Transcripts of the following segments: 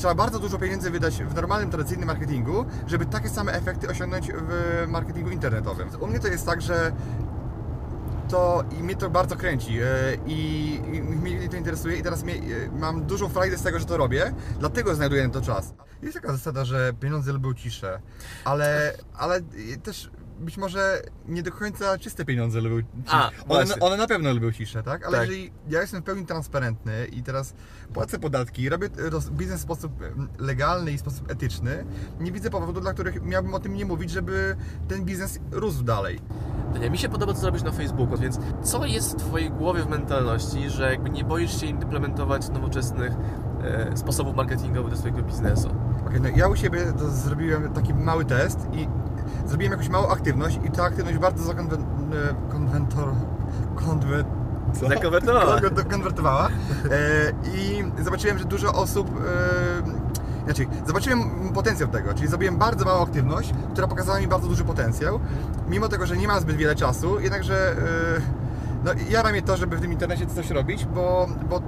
Trzeba bardzo dużo pieniędzy wydać w normalnym, tradycyjnym marketingu, żeby takie same efekty osiągnąć w marketingu internetowym. U mnie to jest tak, że to i mnie to bardzo kręci e, i, i mnie to interesuje i teraz mnie, e, mam dużą frajdę z tego, że to robię, dlatego znajduję na to czas. Jest taka zasada, że pieniądze lubią ciszę, ale, ale też być może nie do końca czyste pieniądze lubią ciszę. A, one, one na pewno lubią ciszę, tak? Ale Tak. jeżeli ja jestem w pełni transparentny i teraz płacę podatki, robię biznes w sposób legalny i w sposób etyczny, nie widzę powodu, dla których miałbym o tym nie mówić, żeby ten biznes rósł dalej. Nie, mi się podoba co zrobisz na Facebooku, więc co jest w Twojej głowie w mentalności, że jakby nie boisz się implementować nowoczesnych e, sposobów marketingowych do swojego biznesu? Okej, no ja u siebie zrobiłem taki mały test i zrobiłem jakąś małą aktywność i ta aktywność bardzo zakonwentor... Konwent... co? Zakonwertowała. Kon- Konwertowała. E, I zobaczyłem, że dużo osób... E, inaczej, zobaczyłem potencjał tego, czyli zrobiłem bardzo małą aktywność, która pokazała mi bardzo duży potencjał, mimo tego, że nie mam zbyt wiele czasu, jednakże... No, jara mnie to, żeby w tym internecie coś robić, bo, bo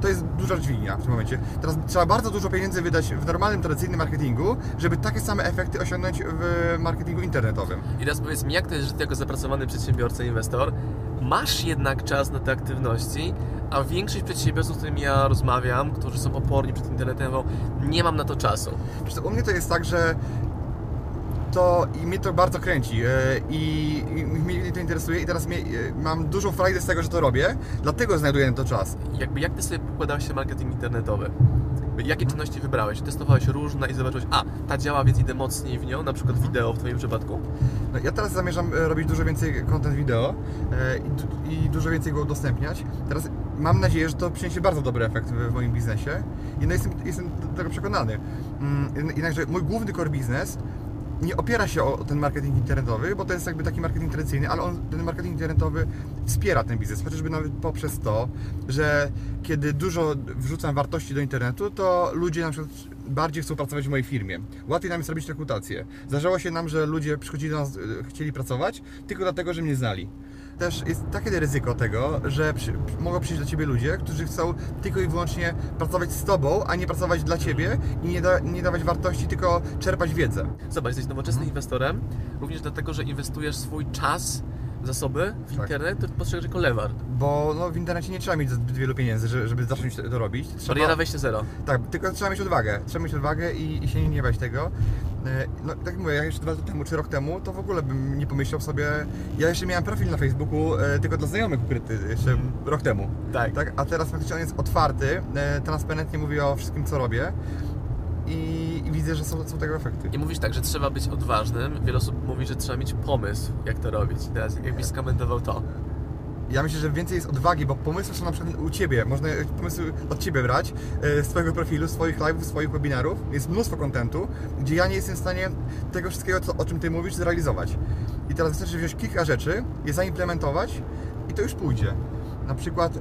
to jest duża dźwignia w tym momencie. Teraz trzeba bardzo dużo pieniędzy wydać w normalnym, tradycyjnym marketingu, żeby takie same efekty osiągnąć w marketingu internetowym. I teraz powiedz mi, jak to jest, że Ty jako zapracowany przedsiębiorca, inwestor, masz jednak czas na te aktywności, a większość przedsiębiorców, z którymi ja rozmawiam, którzy są oporni przed internetem, nie mam na to czasu. Co, u mnie to jest tak, że to i mnie to bardzo kręci e, i, i mnie to interesuje i teraz mnie, e, mam dużą frajdę z tego, że to robię, dlatego znajduję na to czas. Jakby jak Ty sobie układałeś się marketing internetowy? Jakie czynności wybrałeś? Testowałeś różne i zobaczyłeś, a, ta działa, więc idę mocniej w nią, na przykład wideo w Twoim przypadku? No, ja teraz zamierzam e, robić dużo więcej content wideo e, i, i dużo więcej go udostępniać. Teraz mam nadzieję, że to przyniesie bardzo dobry efekt w, moim biznesie i no jestem, jestem do tego przekonany. Mm, Jednakże mój główny core biznes nie opiera się o ten marketing internetowy, bo to jest jakby taki marketing tradycyjny, ale on, ten marketing internetowy wspiera ten biznes, chociażby nawet poprzez to, że kiedy dużo wrzucam wartości do internetu, to ludzie na przykład bardziej chcą pracować w mojej firmie. Łatwiej nam jest robić rekrutację. Zdarzało się nam, że ludzie przychodzili do nas, e, chcieli pracować tylko dlatego, że mnie znali. Też jest takie ryzyko tego, że przy, mogą przyjść do Ciebie ludzie, którzy chcą tylko i wyłącznie pracować z Tobą, a nie pracować dla Ciebie i nie, da, nie dawać wartości, tylko czerpać wiedzę. Zobacz, jesteś nowoczesnym inwestorem, również dlatego, że inwestujesz swój czas, zasoby w Tak. internet, to postrzegasz jako lewar. Bo no, w internecie nie trzeba mieć zbyt wielu pieniędzy, że- żeby zacząć to robić. Trzeba, Bariera wejście zero. Tak, tylko trzeba mieć odwagę. Trzeba mieć odwagę i, i się nie bać tego. E, No, tak jak mówię, ja jeszcze dwa lata temu czy rok temu, to w ogóle bym nie pomyślał sobie. Ja jeszcze miałem profil na Facebooku e, tylko dla znajomych ukryty jeszcze rok temu. Tak. tak. A teraz faktycznie on jest otwarty, e, transparentnie mówi o wszystkim, co robię. I, i widzę, że są, są tego efekty. I mówisz tak, że trzeba być odważnym. Wiele osób mówi, że trzeba mieć pomysł, jak to robić. Teraz jakbyś skomentował to. Ja myślę, że więcej jest odwagi, bo pomysły są na przykład u Ciebie. Można pomysły od Ciebie brać, e, z Twojego profilu, z Twoich live'ów, z Twoich webinarów. Jest mnóstwo kontentu, gdzie ja nie jestem w stanie tego wszystkiego, co, o czym Ty mówisz, zrealizować. I teraz wystarczy wziąć kilka rzeczy, je zaimplementować i to już pójdzie. Na przykład e,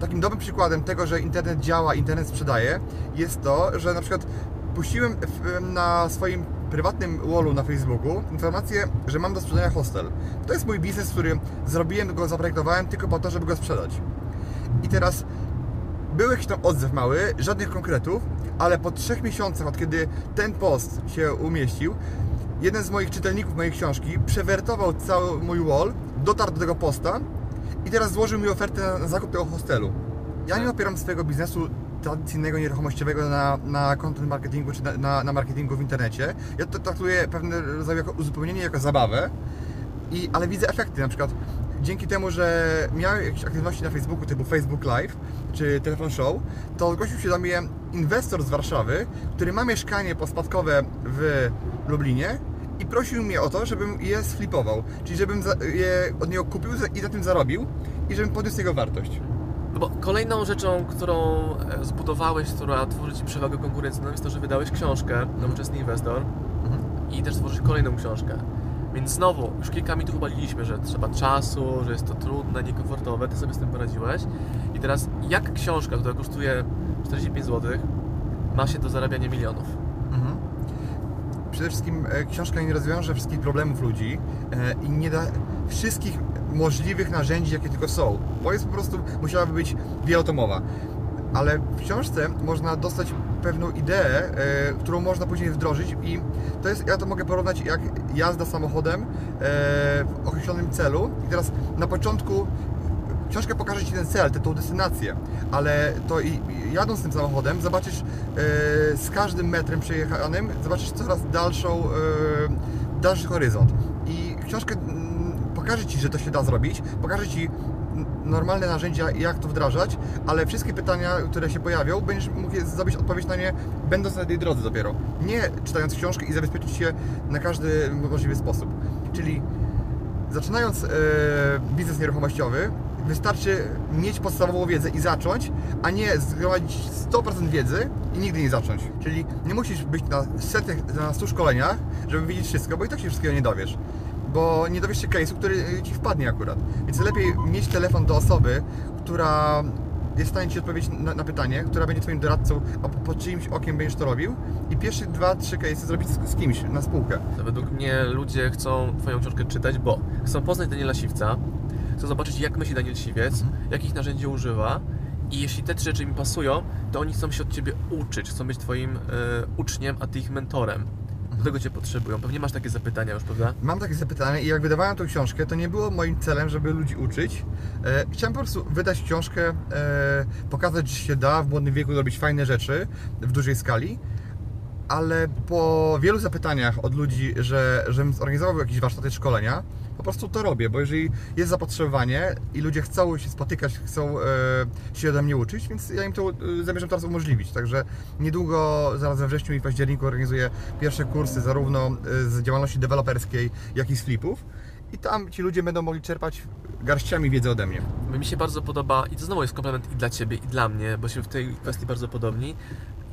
takim dobrym przykładem tego, że internet działa, internet sprzedaje, jest to, że na przykład puściłem na swoim prywatnym wallu na Facebooku informację, że mam do sprzedania hostel. To jest mój biznes, który zrobiłem, go zaprojektowałem tylko po to, żeby go sprzedać. I teraz był jakiś tam odzew mały, żadnych konkretów, ale po trzech miesiącach, od kiedy ten post się umieścił, jeden z moich czytelników mojej książki przewertował cały mój wall, dotarł do tego posta i teraz złożył mi ofertę na zakup tego hostelu. Ja nie opieram swojego biznesu tradycyjnego, nieruchomościowego na, na content marketingu czy na, na, marketingu w internecie. Ja to traktuję pewne rodzaju jako uzupełnienie, jako zabawę, i, ale widzę efekty. Na przykład dzięki temu, że miałem jakieś aktywności na Facebooku typu Facebook Live czy Telefon Show, to zgłosił się do mnie inwestor z Warszawy, który ma mieszkanie pospadkowe w Lublinie i prosił mnie o to, żebym je sflipował, czyli żebym za- je od niego kupił za- i na tym zarobił i żebym podniósł jego wartość. No bo kolejną rzeczą, którą e, zbudowałeś, która tworzy Ci przewagę konkurencyjną jest to, że wydałeś książkę Nowoczesny Inwestor Mhm. i też tworzysz kolejną książkę. Więc znowu, już kilka mitów obaliliśmy, że trzeba czasu, że jest to trudne, niekomfortowe, Ty sobie z tym poradziłeś. I teraz, jak książka, która kosztuje 45 zł, ma się do zarabiania milionów? Przede wszystkim e, książka nie rozwiąże wszystkich problemów ludzi e, i nie da wszystkich możliwych narzędzi, jakie tylko są. Bo jest po prostu, musiałaby być wielotomowa. Ale w książce można dostać pewną ideę, e, którą można później wdrożyć i to jest, ja to mogę porównać jak jazda samochodem w określonym celu. I teraz na początku książka pokaże Ci ten cel, tę tą destynację, ale to i, jadąc tym samochodem zobaczysz e, z każdym metrem przejechanym, zobaczysz coraz dalszą, e, dalszy horyzont. I książka mm, pokaże Ci, że to się da zrobić, pokaże Ci normalne narzędzia, jak to wdrażać, ale wszystkie pytania, które się pojawią, będziesz mógł zdobyć odpowiedź na nie, będąc na tej drodze dopiero. Nie czytając książkę i zabezpieczyć się na każdy możliwy sposób. Czyli zaczynając e, biznes nieruchomościowy, wystarczy mieć podstawową wiedzę i zacząć, a nie zgromadzić 100% wiedzy i nigdy nie zacząć. Czyli nie musisz być na setek, na 100 szkoleniach, żeby wiedzieć wszystko, bo i tak się wszystkiego nie dowiesz. Bo nie dowiesz się case'u, który Ci wpadnie akurat. Więc lepiej mieć telefon do osoby, która jest w stanie Ci odpowiedzieć na, na pytanie, która będzie Twoim doradcą, a po- pod czyimś okiem będziesz to robił i pierwsze dwa, trzy case'y zrobić z, z kimś na spółkę. Według mnie ludzie chcą Twoją książkę czytać, bo chcą poznać Daniela Siwca, chcą zobaczyć jak myśli Daniel Siwiec, jakich narzędzi używa i jeśli te trzy rzeczy im pasują, to oni chcą się od Ciebie uczyć, chcą być Twoim e, uczniem, a Ty ich mentorem. Do tego Cię potrzebują. Pewnie masz takie zapytania już, prawda? Mam takie zapytanie i jak wydawałem tą książkę, to nie było moim celem, żeby ludzi uczyć. E, chciałem po prostu wydać książkę, e, pokazać, że się da w młodym wieku robić fajne rzeczy w dużej skali, ale po wielu zapytaniach od ludzi, że, żebym zorganizował jakieś warsztaty szkolenia, po prostu to robię, bo jeżeli jest zapotrzebowanie i ludzie chcą się spotykać, chcą e, się ode mnie uczyć, więc ja im to e, zamierzam teraz umożliwić. Także niedługo, zaraz we wrześniu i październiku organizuję pierwsze kursy zarówno e, z działalności deweloperskiej, jak i z flipów. I tam ci ludzie będą mogli czerpać garściami wiedzy ode mnie. Mi się bardzo podoba, i to znowu jest komplement i dla Ciebie, i dla mnie, bo się w tej kwestii bardzo podobni,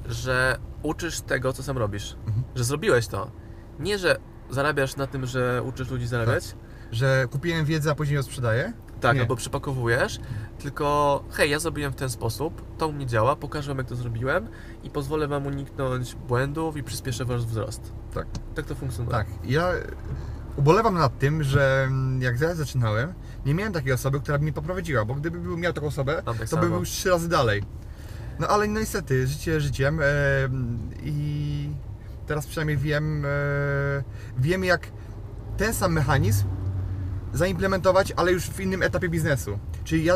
że uczysz tego, co sam robisz. Że zrobiłeś to. Nie, że zarabiasz na tym, że uczysz ludzi zarabiać, Że kupiłem wiedzę, a później ją sprzedaję? Tak, Nie. albo przypakowujesz, tylko hej, ja zrobiłem w ten sposób, to u mnie działa, pokażę wam jak to zrobiłem i pozwolę wam uniknąć błędów i przyspieszę wasz wzrost. Tak. Tak to funkcjonuje. Tak, ja ubolewam nad tym, że mm, jak ja zaczynałem, nie miałem takiej osoby, która by mnie poprowadziła, bo gdyby był- miał taką osobę, tak to by samo. był już trzy razy dalej. No ale no niestety, życie życiem e, i teraz przynajmniej wiem, e, wiem jak ten sam mechanizm zaimplementować, ale już w innym etapie biznesu. Czyli ja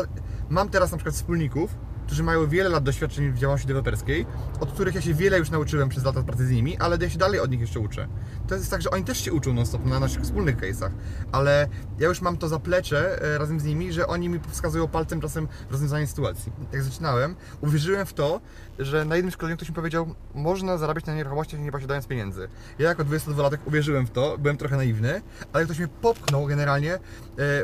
mam teraz na przykład wspólników, którzy mają wiele lat doświadczeń w działalności deweloperskiej, od których ja się wiele już nauczyłem przez lata pracy z nimi, ale ja się dalej od nich jeszcze uczę. To jest tak, że oni też się uczą non stop na naszych wspólnych case'ach, ale ja już mam to zaplecze e, razem z nimi, że oni mi wskazują palcem czasem rozwiązanie sytuacji. Jak zaczynałem, uwierzyłem w to, że na jednym szkoleniu ktoś mi powiedział, można zarabiać na nieruchomościach nie posiadając pieniędzy. Ja jako 22-latek uwierzyłem w to, byłem trochę naiwny, ale ktoś mnie popchnął generalnie e,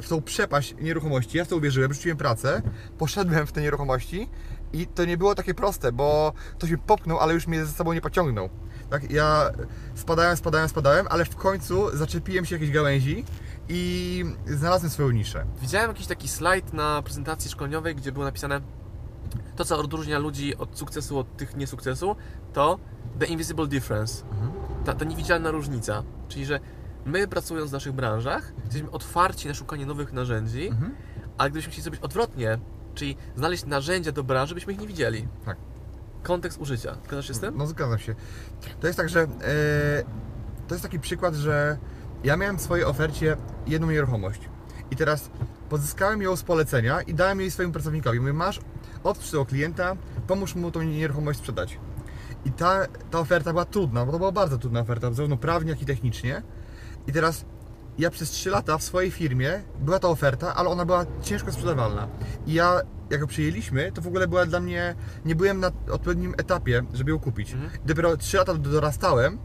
w tą przepaść nieruchomości. Ja w to uwierzyłem, rzuciłem pracę, poszedłem w te nieruchomości i to nie było takie proste, bo ktoś mnie popchnął, ale już mnie ze sobą nie pociągnął. Tak, ja spadałem, spadałem, spadałem, ale w końcu zaczepiłem się jakiejś gałęzi i znalazłem swoją niszę. Widziałem jakiś taki slajd na prezentacji szkoleniowej, gdzie było napisane to, co odróżnia ludzi od sukcesu od tych niesukcesu, to the invisible difference. Ta, ta niewidzialna różnica. Czyli, że my pracując w naszych branżach, jesteśmy otwarci na szukanie nowych narzędzi, Mhm. ale gdybyśmy chcieli zrobić odwrotnie, czyli znaleźć narzędzia do branży, byśmy ich nie widzieli. Tak. Kontekst użycia. Zgadzasz się z tym? No zgadzam się. To jest tak, że e, to jest taki przykład, że ja miałem w swojej ofercie jedną nieruchomość i teraz pozyskałem ją z polecenia i dałem jej swojemu pracownikowi. Mówię, masz, odprzyj tego klienta, pomóż mu tą nieruchomość sprzedać. I ta, ta oferta była trudna, bo to była bardzo trudna oferta, zarówno prawnie, jak i technicznie. I teraz ja przez 3 lata w swojej firmie była ta oferta, ale ona była ciężko sprzedawalna. I ja, jak ją przyjęliśmy, to w ogóle była dla mnie, nie byłem na odpowiednim etapie, żeby ją kupić. Mhm. Dopiero 3 lata dorastałem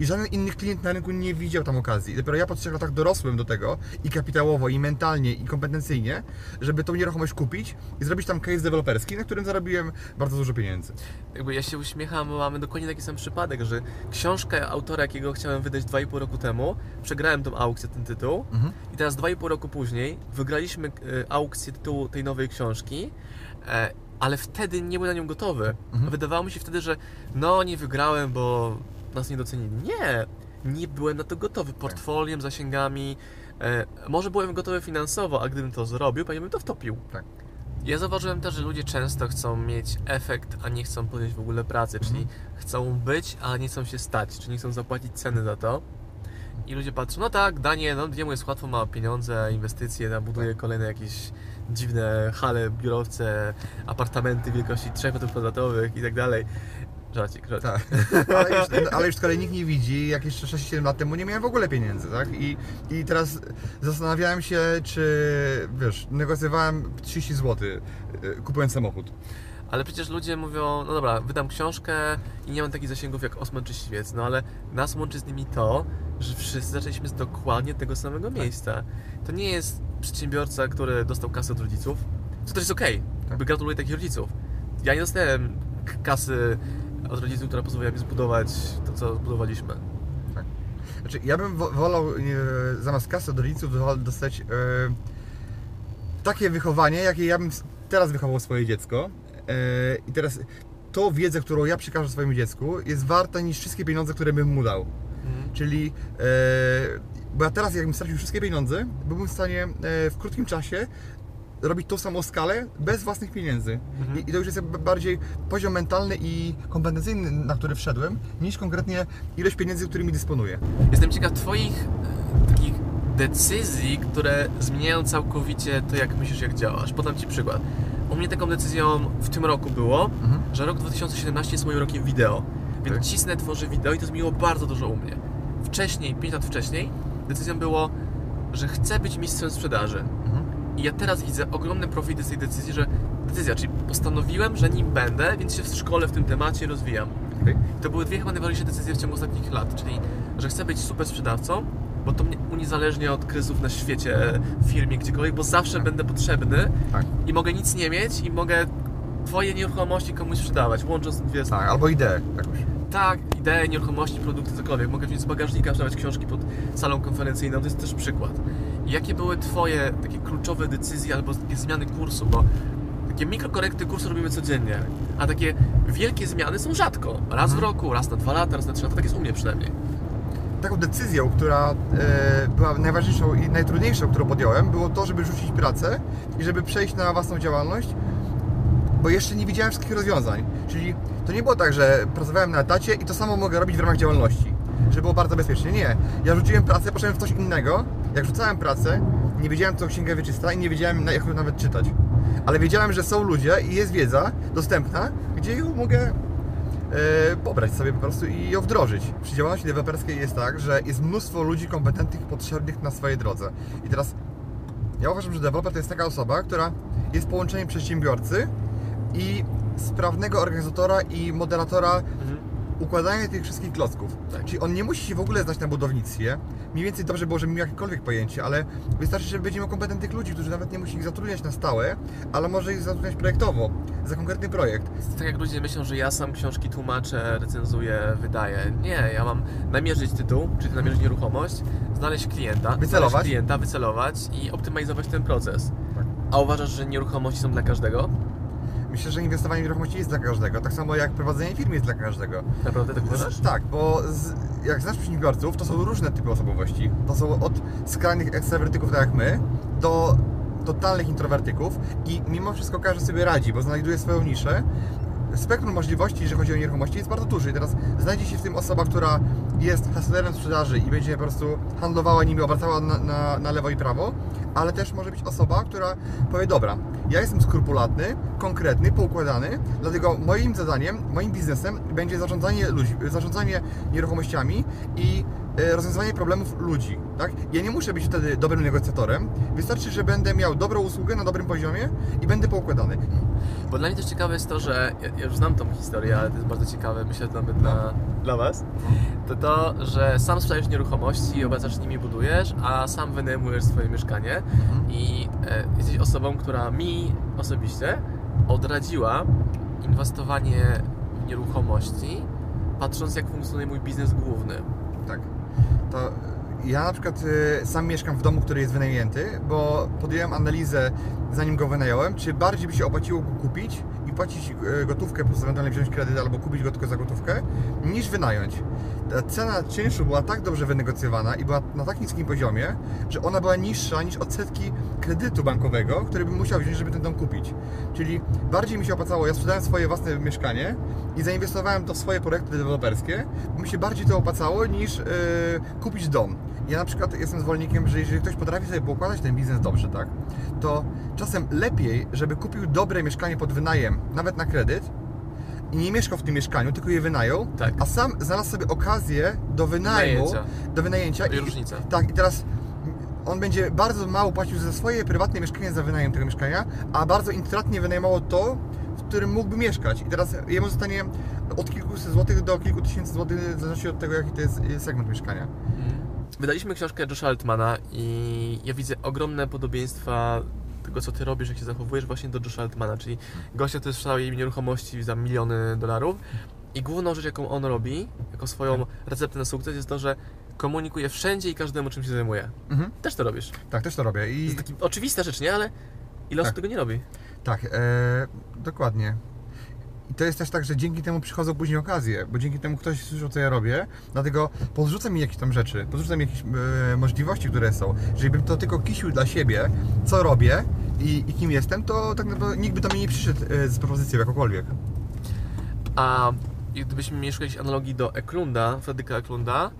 i żaden inny klient na rynku nie widział tam okazji. I dopiero ja po trzech latach dorosłem do tego i kapitałowo, i mentalnie, i kompetencyjnie, żeby tą nieruchomość kupić i zrobić tam case deweloperski, na którym zarobiłem bardzo dużo pieniędzy. Jakby ja się uśmiecham, bo mamy dokładnie taki sam przypadek, że książkę autora, jakiego chciałem wydać 2,5 roku temu, przegrałem tą aukcję, ten tytuł Mhm. i teraz 2,5 roku później wygraliśmy e, aukcję tytułu tej nowej książki, e, ale wtedy nie byłem na nią gotowy. Mhm. Wydawało mi się wtedy, że no nie wygrałem, bo nas nie docenili. Nie! Nie byłem na to gotowy. Portfoliem, zasięgami. E, może byłem gotowy finansowo, a gdybym to zrobił, pewnie bym to wtopił. Tak. Ja zauważyłem też, że ludzie często chcą mieć efekt, a nie chcą podjąć w ogóle pracy, czyli Mhm. chcą być, a nie chcą się stać, czyli nie chcą zapłacić ceny za to. I ludzie patrzą, no tak, Danie, no jemu jest łatwo, ma pieniądze, inwestycje, tam buduje Tak. kolejne jakieś dziwne hale, biurowce, apartamenty wielkości 3 metrów kwadratowych i tak dalej. Żarcik, żarcik. Tak, ale już, ale już z kolei nikt nie widzi, jak jeszcze 6-7 lat temu nie miałem w ogóle pieniędzy, tak? I, I teraz zastanawiałem się, czy, wiesz, negocjowałem 30 zł kupując samochód. Ale przecież ludzie mówią, no dobra, wydam książkę i nie mam takich zasięgów jak Osman czy Siwiec, no ale nas łączy z nimi to, że wszyscy zaczęliśmy z dokładnie tego samego miejsca. To nie jest przedsiębiorca, który dostał kasę od rodziców, co też jest okej, jakby gratuluję takich rodziców. Ja nie dostałem kasy od rodziców, która pozwoliła mi zbudować to, co zbudowaliśmy. Znaczy, ja bym wo- wolał e, zamiast kasy od rodziców do- dostać e, takie wychowanie, jakie ja bym teraz wychował swoje dziecko. E, I teraz tą wiedzę, którą ja przekażę swojemu dziecku, jest warta niż wszystkie pieniądze, które bym mu dał. Czyli, e, bo ja teraz, jakbym stracił wszystkie pieniądze, byłbym w stanie e, w krótkim czasie robić tą samą skalę bez własnych pieniędzy. Mhm. I, I to już jest bardziej poziom mentalny i kompetencyjny, na który wszedłem, niż konkretnie ilość pieniędzy, którymi dysponuję. Jestem ciekaw Twoich e, takich decyzji, które zmieniają całkowicie to, jak myślisz, jak działasz. Podam Ci przykład. U mnie taką decyzją w tym roku było, Mhm. że rok 2017 jest moim rokiem wideo. Więc Tak. cisnę, tworzę wideo i to zmieniło bardzo dużo u mnie. Wcześniej, 5 lat wcześniej, decyzją było, że chcę być mistrzem sprzedaży. Mhm. I ja teraz widzę ogromne profity z tej decyzji, że decyzja, czyli postanowiłem, że nim będę, więc się w szkole w tym temacie rozwijam. Okej. To były dwie chyba najważniejsze decyzje w ciągu ostatnich lat, czyli że chcę być super sprzedawcą, bo to mnie uniezależnia od kryzysów na świecie, w firmie, gdziekolwiek, bo zawsze Tak. będę potrzebny Tak. i mogę nic nie mieć i mogę Twoje nieruchomości komuś sprzedawać, łącząc dwie Tak, albo ideę jakąś. Tak, idee, nieruchomości, produkty, cokolwiek. Mogę wziąć z bagażnika, sprzedawać książki pod salą konferencyjną, to jest też przykład. I jakie były Twoje takie kluczowe decyzje albo zmiany kursu, bo takie mikrokorekty kursu robimy codziennie, a takie wielkie zmiany są rzadko. Raz w Mhm. roku, raz na dwa lata, raz na trzy lata, tak jest u mnie przynajmniej. Taką decyzją, która e, była najważniejszą i najtrudniejszą, którą podjąłem, było to, żeby rzucić pracę i żeby przejść na własną działalność, bo jeszcze nie widziałem wszystkich rozwiązań. Czyli to nie było tak, że pracowałem na etacie i to samo mogę robić w ramach działalności, że było bardzo bezpiecznie. Nie. Ja rzuciłem pracę, poszedłem w coś innego. Jak rzucałem pracę, nie wiedziałem, co księga wieczysta i nie wiedziałem, jak ją nawet czytać. Ale wiedziałem, że są ludzie i jest wiedza dostępna, gdzie ją mogę e, pobrać sobie po prostu i ją wdrożyć. Przy działalności deweloperskiej jest tak, że jest mnóstwo ludzi kompetentnych, potrzebnych na swojej drodze. I teraz ja uważam, że deweloper to jest taka osoba, która jest połączeniem przedsiębiorcy i sprawnego organizatora i moderatora układania tych wszystkich klocków. Tak. Czyli on nie musi się w ogóle znać na budownictwie. Mniej więcej dobrze było, żeby miał jakiekolwiek pojęcie, ale wystarczy, że będzie miał kompetentnych ludzi, którzy nawet nie musi ich zatrudniać na stałe, ale może ich zatrudniać projektowo, za konkretny projekt. Tak jak ludzie myślą, że ja sam książki tłumaczę, recenzuję, wydaję. Nie, ja mam namierzyć tytuł, czyli namierzyć nieruchomość, znaleźć klienta, Wycelować. znaleźć klienta, wycelować i optymalizować ten proces. Tak. A uważasz, że nieruchomości są dla każdego? Myślę, że inwestowanie w nieruchomości jest dla każdego, tak samo jak prowadzenie firmy jest dla każdego. Naprawdę tak uważasz? Tak, bo z, jak znasz przedsiębiorców, to są różne typy osobowości. To są od skrajnych ekstrawertyków, tak jak my, do totalnych introwertyków i mimo wszystko każdy sobie radzi, bo znajduje swoją niszę. Spektrum możliwości, jeżeli chodzi o nieruchomości, jest bardzo duży. I teraz znajdzie się w tym osoba, która jest hustlerem sprzedaży i będzie po prostu handlowała nimi, obracała na, na, na lewo i prawo, ale też może być osoba, która powie, dobra, ja jestem skrupulatny, konkretny, poukładany, dlatego moim zadaniem, moim biznesem będzie zarządzanie ludźmi, zarządzanie nieruchomościami i rozwiązywanie problemów ludzi, tak? Ja nie muszę być wtedy dobrym negocjatorem, wystarczy, że będę miał dobrą usługę na dobrym poziomie i będę poukładany. Bo dla mnie też ciekawe jest to, że ja, ja już znam tą historię, ale to jest bardzo ciekawe, myślę nawet dla, dla Was. To to, że sam sprzedajesz nieruchomości, obracasz nimi budujesz, a sam wynajmujesz swoje mieszkanie i e, jesteś osobą, która mi osobiście odradziła inwestowanie w nieruchomości, patrząc jak funkcjonuje mój biznes główny. Tak. To ja na przykład y, sam mieszkam w domu, który jest wynajęty, bo podjąłem analizę, zanim go wynająłem, czy bardziej by się opłaciło go kupić płacić y, gotówkę, plus ewentualnie wziąć kredyt albo kupić go tylko za gotówkę, niż wynająć. Ta cena czynszu była tak dobrze wynegocjowana i była na tak niskim poziomie, że ona była niższa niż odsetki kredytu bankowego, który bym musiał wziąć, żeby ten dom kupić. Czyli bardziej mi się opłacało, ja sprzedałem swoje własne mieszkanie i zainwestowałem to w swoje projekty deweloperskie, bo mi się bardziej to opłacało niż yy, kupić dom. Ja na przykład jestem zwolennikiem, że jeżeli ktoś potrafi sobie poukładać ten biznes dobrze, tak, to czasem lepiej, żeby kupił dobre mieszkanie pod wynajem, nawet na kredyt, i nie mieszkał w tym mieszkaniu, tylko je wynajął, Tak. a sam znalazł sobie okazję do wynajmu, Wynajęcia. do wynajęcia. I różnica. Tak, i teraz on będzie bardzo mało płacił za swoje prywatne mieszkanie, za wynajem tego mieszkania, a bardzo intratnie wynajmowało to, w którym mógłby mieszkać. I teraz jemu zostanie od kilkuset złotych do kilku tysięcy złotych, w zależności od tego, jaki to jest y, segment mieszkania. Wydaliśmy książkę Josha Altmana i ja widzę ogromne podobieństwa tego, co ty robisz, jak się zachowujesz właśnie do Josha Altmana, czyli gościa, który sprzedał jej nieruchomości za miliony dolarów i główną rzecz, jaką on robi, jako swoją receptę na sukces jest to, że komunikuje wszędzie i każdemu, czym się zajmuje. Mhm. Też to robisz. Tak, też to robię. To I jest taka oczywista rzecz, nie? Ale ile osób Tak. tego nie robi? tak, e, dokładnie. I to jest też tak, że dzięki temu przychodzą później okazje, bo dzięki temu ktoś słyszał, co ja robię, dlatego podrzuca mi jakieś tam rzeczy, podrzuca mi jakieś e, możliwości, które są. Jeżeli bym to tylko kisił dla siebie, co robię i, i kim jestem, to tak naprawdę nikt by do mnie nie przyszedł e, z propozycją jakąkolwiek. A gdybyśmy mieli szukać analogii do Eklunda, Fredryka Eklunda,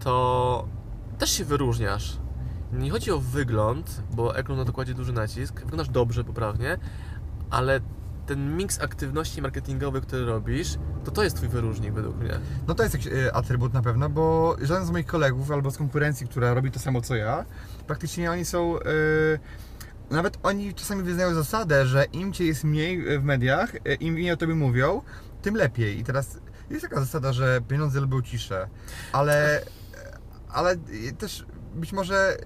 to też się wyróżniasz. Nie chodzi o wygląd, bo Eklund na to kładzie duży nacisk. Wyglądasz dobrze, poprawnie, ale ten miks aktywności marketingowych, który robisz, to to jest twój wyróżnik według mnie. No to jest jakiś e, atrybut na pewno, bo żaden z moich kolegów albo z konkurencji, która robi to samo co ja, praktycznie oni są. e, nawet oni czasami wyznają zasadę, że im cię jest mniej e, w mediach, im mniej o tobie mówią, tym lepiej. I teraz jest taka zasada, że pieniądze lubią ciszę, ale, ale też być może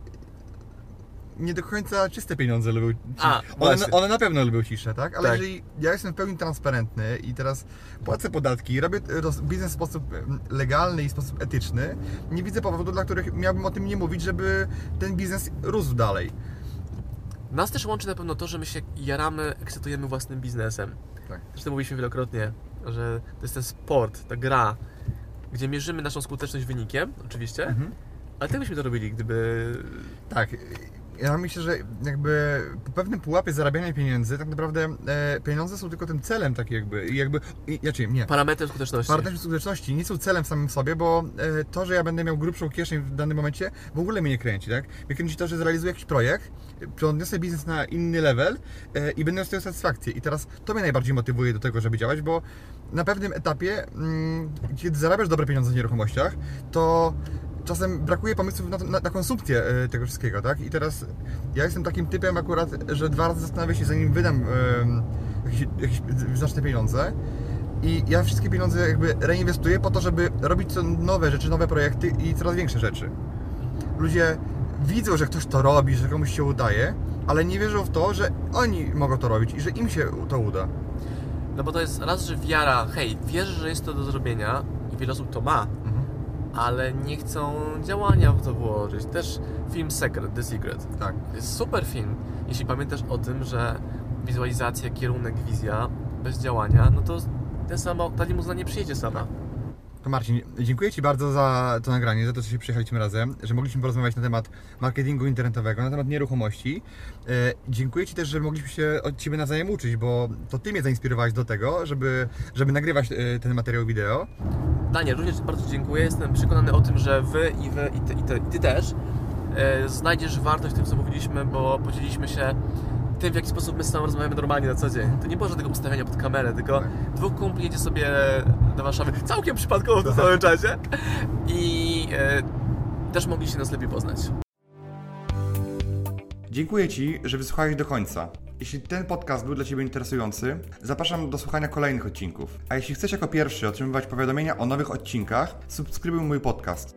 nie do końca czyste pieniądze lubią ciszę. A, one, one na pewno lubią ciszę, tak? Ale Tak. jeżeli ja jestem w pełni transparentny i teraz płacę podatki, robię biznes w sposób legalny i w sposób etyczny, nie widzę powodu, dla których miałbym o tym nie mówić, żeby ten biznes rósł dalej. Nas też łączy na pewno to, że my się jaramy, ekscytujemy własnym biznesem. Tak. Zresztą mówiliśmy wielokrotnie, że to jest ten sport, ta gra, gdzie mierzymy naszą skuteczność wynikiem, oczywiście, Mhm. ale tak byśmy to robili, gdyby Tak. Ja myślę, że jakby po pewnym pułapie zarabiania pieniędzy, tak naprawdę e, pieniądze są tylko tym celem, tak jakby. Jakby i, znaczy, nie. parametrem skuteczności. Partnerzy skuteczności nie są celem samym sobie, bo e, to, że ja będę miał grubszą kieszeń w danym momencie, w ogóle mnie nie kręci, tak? Mnie kręci to, że zrealizuję jakiś projekt, przeniosę biznes na inny level e, i będę miał z tego satysfakcję. I teraz to mnie najbardziej motywuje do tego, żeby działać, bo na pewnym etapie, mm, kiedy zarabiasz dobre pieniądze w nieruchomościach, to czasem brakuje pomysłów na, na, na konsumpcję e, tego wszystkiego, tak? I teraz ja jestem takim typem akurat, że dwa razy zastanawiam się, zanim wydam em, jakieś, jakieś znaczne pieniądze. I ja wszystkie pieniądze jakby reinwestuję po to, żeby robić nowe rzeczy, nowe projekty i coraz większe rzeczy. Ludzie widzą, że ktoś to robi, że komuś się udaje, ale nie wierzą w to, że oni mogą to robić i że im się to uda. No bo to jest raz, że wiara, hej, wierzę, że jest to do zrobienia i wiele osób to ma, ale nie chcą działania w to włożyć. Też film Secret, The Secret. Tak. Jest super film, jeśli pamiętasz o tym, że wizualizacja, kierunek, wizja bez działania, no to ten sama, ta limuzna nie przyjedzie sama. To Marcin, dziękuję Ci bardzo za to nagranie, za to, że się przyjechaliśmy razem, że mogliśmy porozmawiać na temat marketingu internetowego, na temat nieruchomości. E, dziękuję Ci też, że mogliśmy się od Ciebie nawzajem uczyć, bo to Ty mnie zainspirowałeś do tego, żeby, żeby nagrywać e, ten materiał wideo. Daniel, również bardzo dziękuję. Jestem przekonany o tym, że Wy i Wy i Ty, i ty, i ty też e, znajdziesz wartość w tym, co mówiliśmy, bo podzieliliśmy się tym, w jaki sposób my z sobą rozmawiamy normalnie na co dzień. To nie było żadnego ustawiania pod kamerę, tylko Tak. dwóch kumpli jedzie sobie do Warszawy całkiem przypadkowo w tym samym czasie i e, też mogliście nas lepiej poznać. Dziękuję Ci, że wysłuchałeś do końca. Jeśli ten podcast był dla Ciebie interesujący, zapraszam do słuchania kolejnych odcinków. A jeśli chcesz jako pierwszy otrzymywać powiadomienia o nowych odcinkach, subskrybuj mój podcast.